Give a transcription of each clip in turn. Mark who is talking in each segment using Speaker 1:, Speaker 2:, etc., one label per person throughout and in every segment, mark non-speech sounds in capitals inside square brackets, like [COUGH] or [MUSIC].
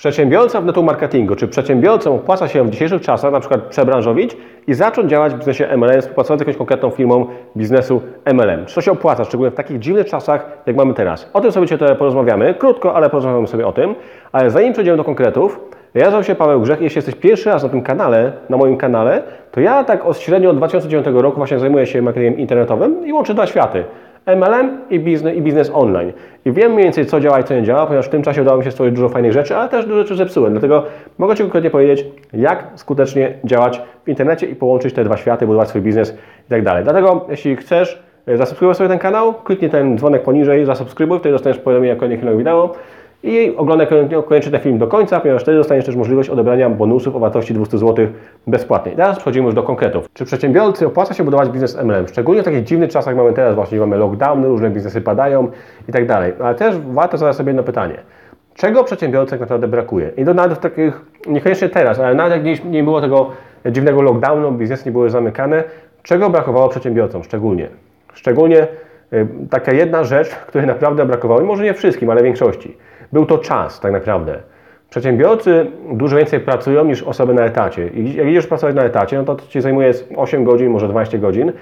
Speaker 1: Przedsiębiorca w network marketingu, czy przedsiębiorcom opłaca się w dzisiejszych czasach na przykład przebranżowić i zacząć działać w biznesie MLM, współpracować z jakąś konkretną firmą biznesu MLM. Czy to się opłaca, szczególnie w takich dziwnych czasach, jak mamy teraz? O tym sobie dzisiaj porozmawiamy, krótko, ale porozmawiamy sobie o tym. Ale zanim przejdziemy do konkretów, ja nazywam się Paweł Grzech. Jeśli jesteś pierwszy raz na tym kanale, na moim kanale, to ja tak od średnio od 2009 roku właśnie zajmuję się marketingiem internetowym i łączę dwa światy. MLM i biznes, i biznes online. I wiem mniej więcej, co działa i co nie działa, ponieważ w tym czasie udało mi się stworzyć dużo fajnych rzeczy, ale też dużo rzeczy zepsułem. Dlatego mogę Ci konkretnie powiedzieć, jak skutecznie działać w internecie i połączyć te dwa światy, budować swój biznes i tak dalej. Dlatego, jeśli chcesz e, zasubskrybować sobie ten kanał, kliknij ten dzwonek poniżej, zasubskrybuj, wtedy dostaniesz powiadomienia o kolejnych filmach wideo i oglądaj koniecznie ten film do końca, ponieważ wtedy dostaniesz też możliwość odebrania bonusów o wartości 200 zł bezpłatnie. teraz przechodzimy już do konkretów. Czy przedsiębiorcy opłaca się budować biznes MLM? Szczególnie w takich dziwnych czasach mamy teraz, właśnie mamy lockdowny, różne biznesy padają i tak dalej. Ale też warto zadać sobie jedno pytanie. Czego przedsiębiorcy tak naprawdę brakuje? I to nawet takich, niekoniecznie teraz, ale nawet jak nie, nie było tego dziwnego lockdownu, biznesy nie były zamykane, czego brakowało przedsiębiorcom szczególnie? Szczególnie y, taka jedna rzecz, [LAUGHS] której naprawdę brakowało, i może nie wszystkim, ale większości był to czas tak naprawdę. Przedsiębiorcy dużo więcej pracują niż osoby na etacie. I jak idziesz pracować na etacie, no to to Ci zajmuje 8 godzin, może 12 godzin,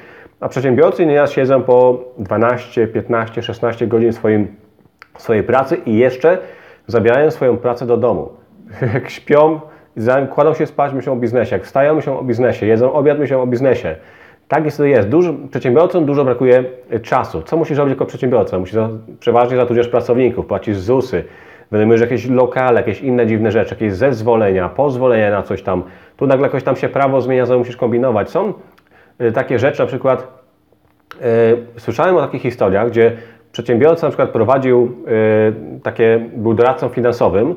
Speaker 1: a przedsiębiorcy nieraz siedzą po 12, 15, 16 godzin swoim, swojej pracy i jeszcze zabierają swoją pracę do domu. Jak [LAUGHS] śpią, kładą się spać, myślą o biznesie. Jak wstają, myślą o biznesie. Jedzą obiad, myślą o biznesie. Tak jest, jest. Dużo, przedsiębiorcom dużo brakuje e, czasu. Co musisz robić jako przedsiębiorca? Musisz przeważnie zatrudniać pracowników, płacisz ZUSy, wynajmujesz jakieś lokale, jakieś inne dziwne rzeczy, jakieś zezwolenia, pozwolenia na coś tam. Tu nagle jakoś tam się prawo zmienia, co musisz kombinować. Są y, takie rzeczy, na przykład y, słyszałem o takich historiach, gdzie przedsiębiorca na przykład prowadził y, takie, był doradcą finansowym,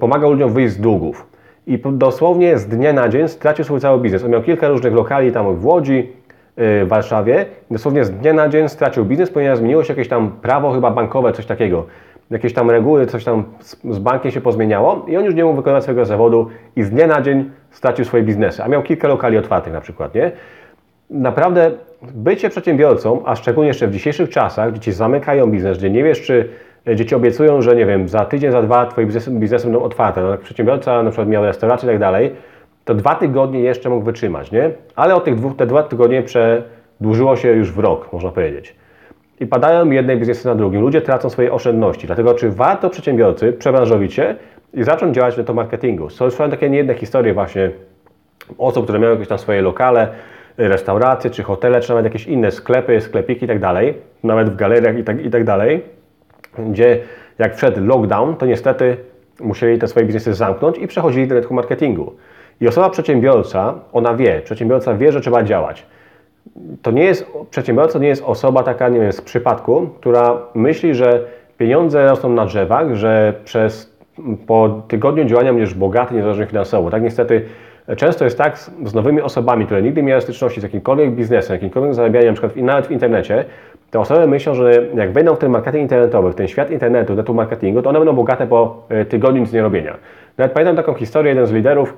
Speaker 1: pomagał ludziom wyjść z długów. I dosłownie z dnia na dzień stracił swój cały biznes. On miał kilka różnych lokali tam w Łodzi, w Warszawie. Dosłownie z dnia na dzień stracił biznes, ponieważ zmieniło się jakieś tam prawo chyba bankowe, coś takiego jakieś tam reguły, coś tam z, bankiem się pozmieniało i on już nie mógł wykonywać swojego zawodu i z dnia na dzień stracił swoje biznesy, a miał kilka lokali otwartych na przykład, nie? Naprawdę bycie przedsiębiorcą, a szczególnie jeszcze w dzisiejszych czasach, gdzie ci zamykają biznes, gdzie nie wiesz, czy dzieci obiecują, że nie wiem, za tydzień, za dwa twoje biznesy, biznesy będą otwarte. No, jak przedsiębiorca na przykład miał restaurację i tak dalej, to dwa tygodnie jeszcze mógł wytrzymać, nie? Ale od tych dwóch, te dwa tygodnie przedłużyło się już w rok, można powiedzieć i padają jedne biznesy na drugim. Ludzie tracą swoje oszczędności. Dlatego czy warto przedsiębiorcy przebranżowić się i zacząć działać w to marketingu? Są takie niejedne historie właśnie osób, które miały jakieś tam swoje lokale, restauracje, czy hotele, czy nawet jakieś inne sklepy, sklepiki i tak dalej, nawet w galeriach i tak, i tak dalej, gdzie jak wszedł lockdown, to niestety musieli te swoje biznesy zamknąć i przechodzili do network marketingu. I osoba przedsiębiorca, ona wie, przedsiębiorca wie, że trzeba działać to nie jest, przedsiębiorca nie jest osoba taka, nie wiem, z przypadku, która myśli, że pieniądze rosną na drzewach, że przez po tygodniu działania będziesz bogaty, niezależnie finansowo. Tak niestety często jest tak z, z nowymi osobami, które nigdy nie miały styczności z jakimkolwiek biznesem, jakimkolwiek zarabianiem, na przykład nawet w internecie, te osoby myślą, że jak wejdą w ten marketing internetowy, w ten świat internetu, network marketingu, to one będą bogate po e, tygodniu nic nie robienia. Nawet pamiętam taką historię, jeden z liderów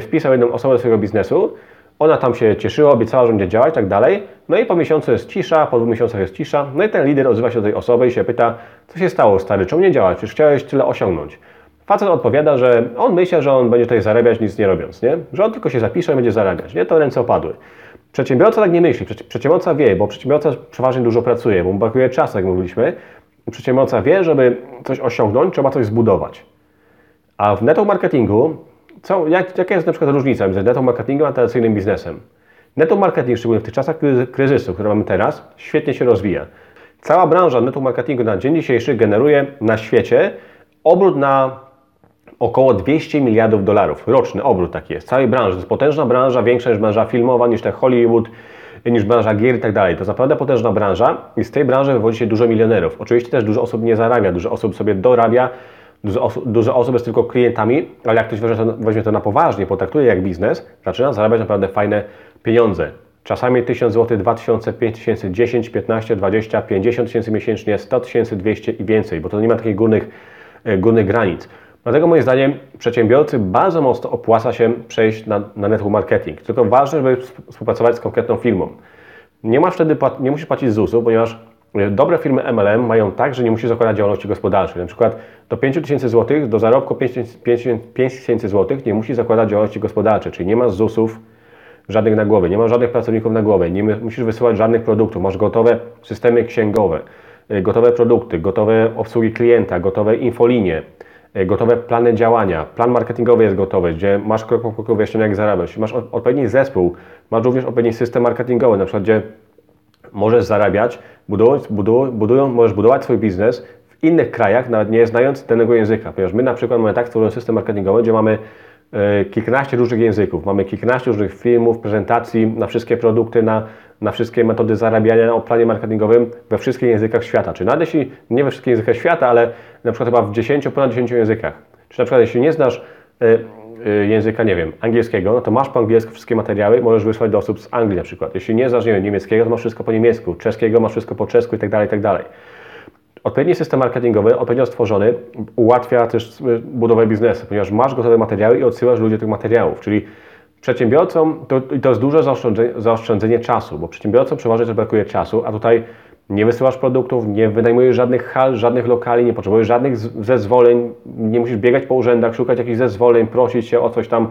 Speaker 1: wpisał jedną osobę do swojego biznesu, ona tam się cieszyła, obiecała, że będzie działać i tak dalej. No i po miesiącu jest cisza, po dwóch miesiącach jest cisza. No i ten lider odzywa się do tej osoby i się pyta, co się stało stary, czemu nie działać, przecież chciałeś tyle osiągnąć. Facet odpowiada, że on myśli, że on będzie tutaj zarabiać nic nie robiąc, nie? Że on tylko się zapisze i będzie zarabiać, nie? To ręce opadły. Przedsiębiorca tak nie myśli. Przedsiębiorca wie, bo przedsiębiorca przeważnie dużo pracuje, bo mu brakuje czasu, jak mówiliśmy. Przedsiębiorca wie, żeby coś osiągnąć, trzeba coś zbudować. A w network marketingu co, jak, jaka jest na przykład różnica między network marketingiem a tradycyjnym biznesem? Network marketing, szczególnie w tych czasach kryzysu, które mamy teraz, świetnie się rozwija. Cała branża network marketingu na dzień dzisiejszy generuje na świecie obrót na około 200 miliardów dolarów. Roczny obrót taki jest. Całej branży. To jest potężna branża, większa niż branża filmowa, niż te Hollywood, niż branża gier i tak dalej. To jest naprawdę potężna branża i z tej branży wywodzi się dużo milionerów. Oczywiście też dużo osób nie zarabia, dużo osób sobie dorabia Dużo, osób, dużo osób jest tylko klientami, ale jak ktoś weźmie to, weźmie to na poważnie, potraktuje jak biznes, zaczyna zarabiać naprawdę fajne pieniądze. Czasami 1000 zł, 2000, 5000, 10, 15, 20, 50 tysięcy miesięcznie, 100 tysięcy, 200 i więcej, bo to nie ma takich górnych, e, górnych granic. Dlatego moim zdaniem przedsiębiorcy bardzo mocno opłaca się przejść na, na network marketing. Tylko ważne, żeby współpracować z konkretną firmą. Nie masz wtedy, nie musisz płacić ZUS-u, ponieważ dobre firmy MLM mają tak, że nie musisz zakładać działalności gospodarczej. Na przykład do 5 tysięcy złotych, do zarobku 5 tysięcy złotych nie musisz zakładać działalności gospodarczej, czyli nie masz ZUS-ów żadnych na głowie, nie masz żadnych pracowników na głowie, nie musisz wysyłać żadnych produktów, masz gotowe systemy księgowe, y, gotowe produkty, gotowe obsługi klienta, gotowe infolinie, y, gotowe plany działania, plan marketingowy jest gotowy, gdzie masz krok po kroku wyjaśnione jak zarabiać, masz odpowiedni zespół, masz również odpowiedni system marketingowy, na przykład gdzie możesz zarabiać, budując, budują, możesz budować swój biznes w innych krajach, nawet nie znając danego języka, ponieważ my na przykład mamy tak stworzony system marketingowy, gdzie mamy e, kilkanaście różnych języków, mamy kilkanaście różnych filmów, prezentacji na wszystkie produkty, na, na wszystkie metody zarabiania o planie marketingowym we wszystkich językach świata. Czy nawet jeśli nie we wszystkich językach świata, ale na przykład chyba w 10, ponad 10 językach. Czy na przykład jeśli nie znasz e, języka, nie wiem, angielskiego, no to masz po angielsku wszystkie materiały, możesz wysłać do osób z Anglii na przykład. Jeśli nie znasz, nie wiem, niemieckiego, to masz wszystko po niemiecku, czeskiego masz wszystko po czesku i tak dalej, i tak dalej. Odpowiedni system marketingowy, odpowiednio stworzony, ułatwia też y, budowę biznesu, ponieważ masz gotowe materiały i odsyłasz ludzi tych materiałów, czyli przedsiębiorcom, to, to jest duże zaoszczędzenie, zaoszczędzenie czasu, bo przedsiębiorcom przeważnie też brakuje czasu, a tutaj nie wysyłasz produktów, nie wynajmujesz żadnych hal, żadnych lokali, nie potrzebujesz żadnych zezwoleń, nie musisz biegać po urzędach, szukać jakichś zezwoleń, prosić się o coś tam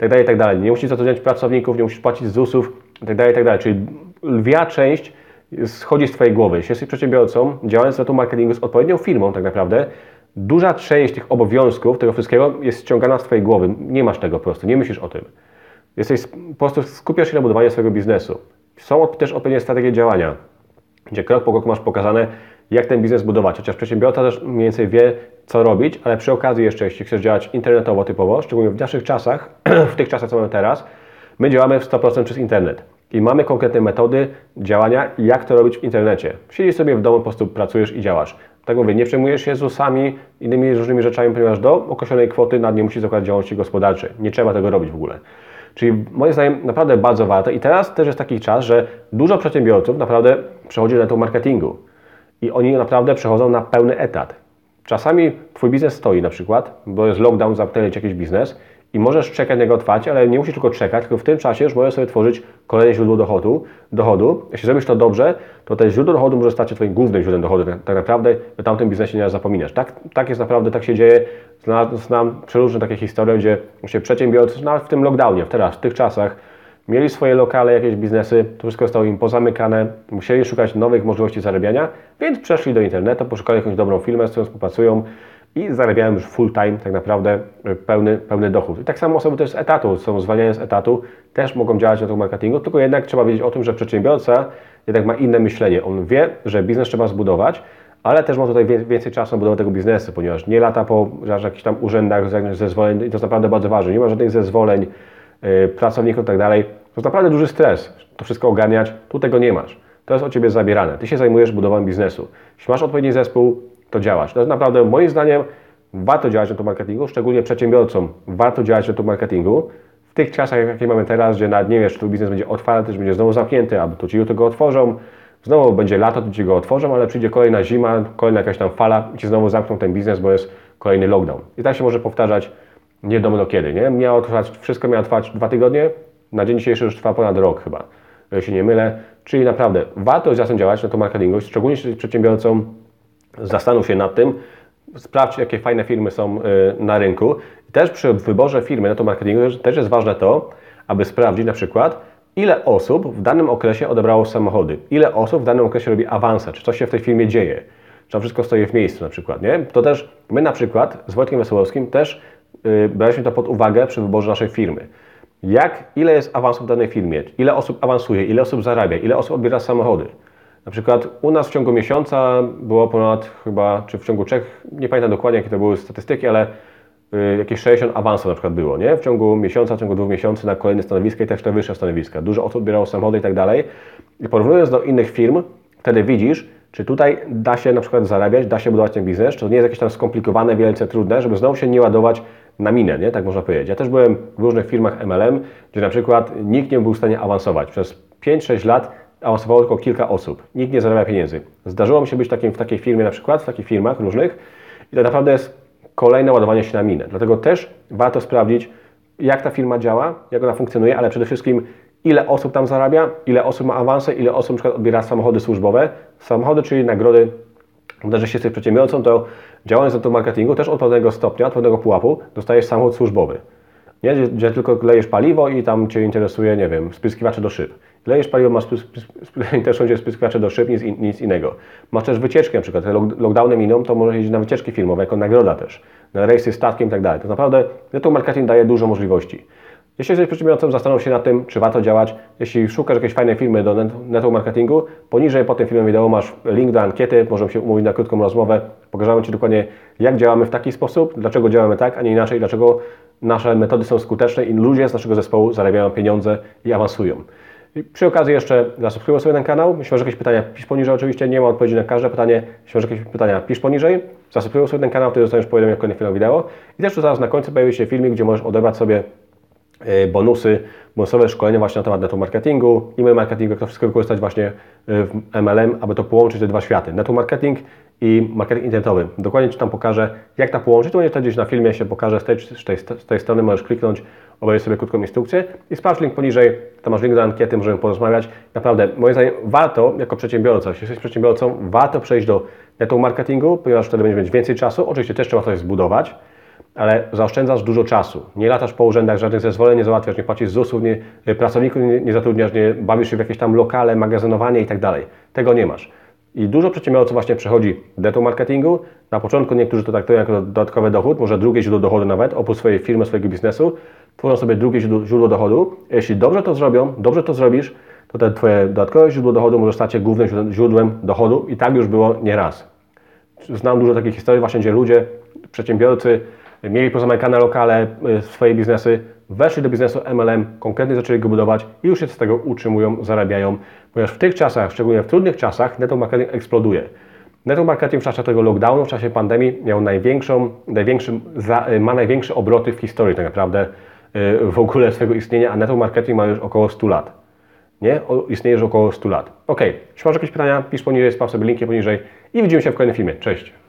Speaker 1: itd., tak itd. Tak nie musisz zatrudniać pracowników, nie musisz płacić ZUS-ów itd., tak itd. Czyli lwia część schodzi z Twojej głowy. Jeśli jesteś przedsiębiorcą, działając na tu marketingu z odpowiednią firmą tak naprawdę, duża część tych obowiązków, tego wszystkiego jest ściągana z Twojej głowy. Nie masz tego po prostu, nie myślisz o tym. Jesteś, po prostu skupiasz się na budowaniu swojego biznesu. Są też odpowiednie strategie działania gdzie krok po kroku masz pokazane, jak ten biznes budować. Chociaż przedsiębiorca też mniej więcej wie, co robić, ale przy okazji jeszcze, jeśli chcesz działać internetowo typowo, szczególnie w naszych czasach, [CLEARS THROAT] w tych czasach, co mamy teraz, my działamy w 100% przez internet. I mamy konkretne metody działania, jak to robić w internecie. Siedzisz sobie w domu, po prostu pracujesz i działasz. Tak mówię, nie przejmujesz się ZUS-ami, innymi różnymi rzeczami, ponieważ do określonej kwoty nad nie musisz zakładać działalności gospodarczej. Nie trzeba tego robić w ogóle. Czyli moim zdaniem naprawdę bardzo warto i teraz też jest taki czas, że dużo przedsiębiorców naprawdę przechodzi na to marketingu i oni naprawdę przechodzą na pełny etat. Czasami Twój biznes stoi na przykład, bo jest lockdown, zamknęli jakiś biznes i możesz czekać na jego otwarcie, ale nie musisz tylko czekać, tylko w tym czasie już możesz sobie tworzyć kolejne źródło dochodu. dochodu. Jeśli zrobisz to dobrze, to to źródło dochodu może stać się Twoim głównym źródłem dochodu. Tak, tak naprawdę o tamtym biznesie nie zapominasz. Tak, tak jest naprawdę, tak się dzieje. Znam, znam przeróżne takie historie, gdzie się przedsiębiorcy, nawet w tym lockdownie, teraz, w tych czasach, mieli swoje lokale, jakieś biznesy, to wszystko zostało im pozamykane, musieli szukać nowych możliwości zarabiania, więc przeszli do internetu, poszukali jakąś dobrą firmę, z którą współpracują, i zarabiałem już full time, tak naprawdę e, pełny, pełny dochód. I tak samo osoby też z etatu, są zwalniane z etatu, też mogą działać na tym marketingu, tylko jednak trzeba wiedzieć o tym, że przedsiębiorca jednak ma inne myślenie. On wie, że biznes trzeba zbudować, ale też ma tutaj więcej czasu na budowę tego biznesu, ponieważ nie lata po jakichś tam urzędach, zezwoleń, to jest naprawdę bardzo ważne. Nie ma żadnych zezwoleń, pracowników i tak dalej. To jest naprawdę duży stres, to wszystko ogarniać, tu tego nie masz. To jest od Ciebie zabierane. Ty się zajmujesz budową biznesu. Jeśli masz odpowiedni zespół, to działać. To jest naprawdę moim zdaniem warto działać na tym marketingu, szczególnie przedsiębiorcom warto działać na tym marketingu. W tych czasach, jakie mamy teraz, gdzie nawet nie wiesz, czy tu biznes będzie otwarty, czy będzie znowu zamknięty, albo to ci jutro go otworzą, znowu będzie lato, to ci go otworzą, ale przyjdzie kolejna zima, kolejna jakaś tam fala i ci znowu zamkną ten biznes, bo jest kolejny lockdown. I tak się może powtarzać nie wiadomo do kiedy, nie? Miało trwać, wszystko miało trwać dwa tygodnie, na dzień dzisiejszy już trwa ponad rok chyba, jeśli nie mylę. Czyli naprawdę warto zacząć działać na to marketingu, szczególnie przedsiębiorcą Zastanów się nad tym, sprawdź, jakie fajne firmy są y, na rynku. Też przy wyborze firmy na to marketingu też jest ważne to, aby sprawdzić na przykład, ile osób w danym okresie odebrało samochody, ile osób w danym okresie robi awanse, czy coś się w tej firmie dzieje, czy to wszystko stoi w miejscu na przykład, nie? To też my na przykład z Wojtkiem Wesołowskim też braliśmy to pod uwagę przy wyborze naszej firmy. Jak, ile jest awansów w danej firmie, ile osób awansuje, ile osób zarabia, ile osób odbiera samochody. Na przykład u nas w ciągu miesiąca było ponad chyba, czy w ciągu trzech, nie pamiętam dokładnie jakie to były statystyki, ale y, jakieś 60 awansów na przykład było, nie? W ciągu miesiąca, w ciągu dwóch miesięcy na kolejne stanowiska i też te wyższe stanowiska. Dużo osób odbierało samochody i tak dalej. I porównując do innych firm, wtedy widzisz, czy tutaj da się na przykład zarabiać, da się budować ten biznes, czy to nie jest jakieś tam skomplikowane, wielce trudne, żeby znowu się nie ładować na minę, nie? Tak można powiedzieć. Ja też byłem w różnych firmach MLM, gdzie na przykład nikt nie był w stanie awansować. Przez 5-6 lat awansowało tylko kilka osób. Nikt nie zarabia pieniędzy. Zdarzyło mi się być takim, w takiej firmie na przykład, w takich firmach różnych i to naprawdę jest kolejne ładowanie się na minę. Dlatego też warto sprawdzić, jak ta firma działa, jak ona funkcjonuje, ale przede wszystkim ile osób tam zarabia, ile osób ma awanse, ile osób na przykład odbiera samochody służbowe. Samochody, czyli nagrody Gdy że jesteś przedsiębiorcą, to działając na tym marketingu też od pewnego stopnia, od pewnego pułapu dostajesz samochód służbowy. Nie? Gdzie, tylko lejesz paliwo i tam Cię interesuje, nie wiem, spryskiwacze do szyb. Lejesz paliwo, masz [LAUGHS] interesują Cię spryskiwacze do szyb, nic, nic innego. Masz też wycieczkę na przykład, te lock- lockdowny miną, to możesz jeździć na wycieczki filmowe jako nagroda też, na rejsy statkiem i tak dalej. To naprawdę network marketing daje dużo możliwości. Jeśli jesteś przedsiębiorcą, zastanów się nad tym, czy warto działać. Jeśli szukasz jakiejś fajnej filmy do net- network marketingu, poniżej pod tym filmem wideo masz link do ankiety, możemy się umówić na krótką rozmowę. Pokażemy Ci dokładnie, jak działamy w taki sposób, dlaczego działamy tak, a nie inaczej, dlaczego nasze metody są skuteczne i ludzie z naszego zespołu zarabiają pieniądze i awansują. I przy okazji jeszcze zasubskrybuj sobie ten kanał. Jeśli masz jakieś pytania, pisz poniżej oczywiście. Nie ma odpowiedzi na każde pytanie. Jeśli masz jakieś pytania, pisz poniżej. Zasubskrybuj sobie ten kanał, wtedy dostaniesz powiadomienie o kolejnych filmach wideo. I też tu zaraz na końcu pojawi się filmik, gdzie możesz odebrać sobie bonusy, bonusowe szkolenia właśnie na temat network marketingu, e-mail marketingu, jak to wszystko wykorzystać właśnie e, w MLM, aby to połączyć te dwa światy, network marketing i marketing internetowy. Dokładnie Ci tam pokażę, jak to połączyć, to będzie wtedy gdzieś na filmie się pokaże z tej, z tej, z tej strony, możesz kliknąć, obejrzeć sobie krótką instrukcję i sprawdź link poniżej, tam masz link do ankiety, możemy porozmawiać. Naprawdę, moim zdaniem warto, jako przedsiębiorca, jeśli jesteś przedsiębiorcą, warto przejść do network marketingu, ponieważ wtedy będziesz mieć więcej czasu, oczywiście też trzeba coś zbudować, ale zaoszczędzasz dużo czasu. Nie latasz po urzędach, żadnych zezwoleń nie załatwiasz, nie płacisz ZUS-ów, nie, pracowników nie, nie zatrudniasz, nie bawisz się w jakieś tam lokale, magazynowanie i tak dalej. Tego nie masz. I dużo przedsiębiorców właśnie przechodzi do marketingu. Na początku niektórzy to traktują jako dodatkowy dochód, może drugie źródło dochodu nawet, oprócz swojej firmy, swojego biznesu. Tworzą sobie drugie źródło, dochodu. Jeśli dobrze to zrobią, dobrze to zrobisz, to te Twoje dodatkowe źródło dochodu może stać się głównym źródłem dochodu i tak już było nieraz. Znam dużo takich historii właśnie, gdzie ludzie, przedsiębiorcy mieli pozamykane lokale, y, swoje biznesy, weszli do biznesu MLM, konkretnie zaczęli go budować i już się z tego utrzymują, zarabiają, ponieważ w tych czasach, szczególnie w trudnych czasach, network marketing eksploduje. Network marketing w czasie tego lockdownu, w czasie pandemii miał największą, y, ma największe obroty w historii tak naprawdę y, w ogóle swojego istnienia, a network marketing ma już około 100 lat. Nie? Istnieje już około 100 lat. Ok, jeśli masz jakieś pytania, pisz poniżej, sprawdź sobie linki poniżej i widzimy się w kolejnym filmie. Cześć!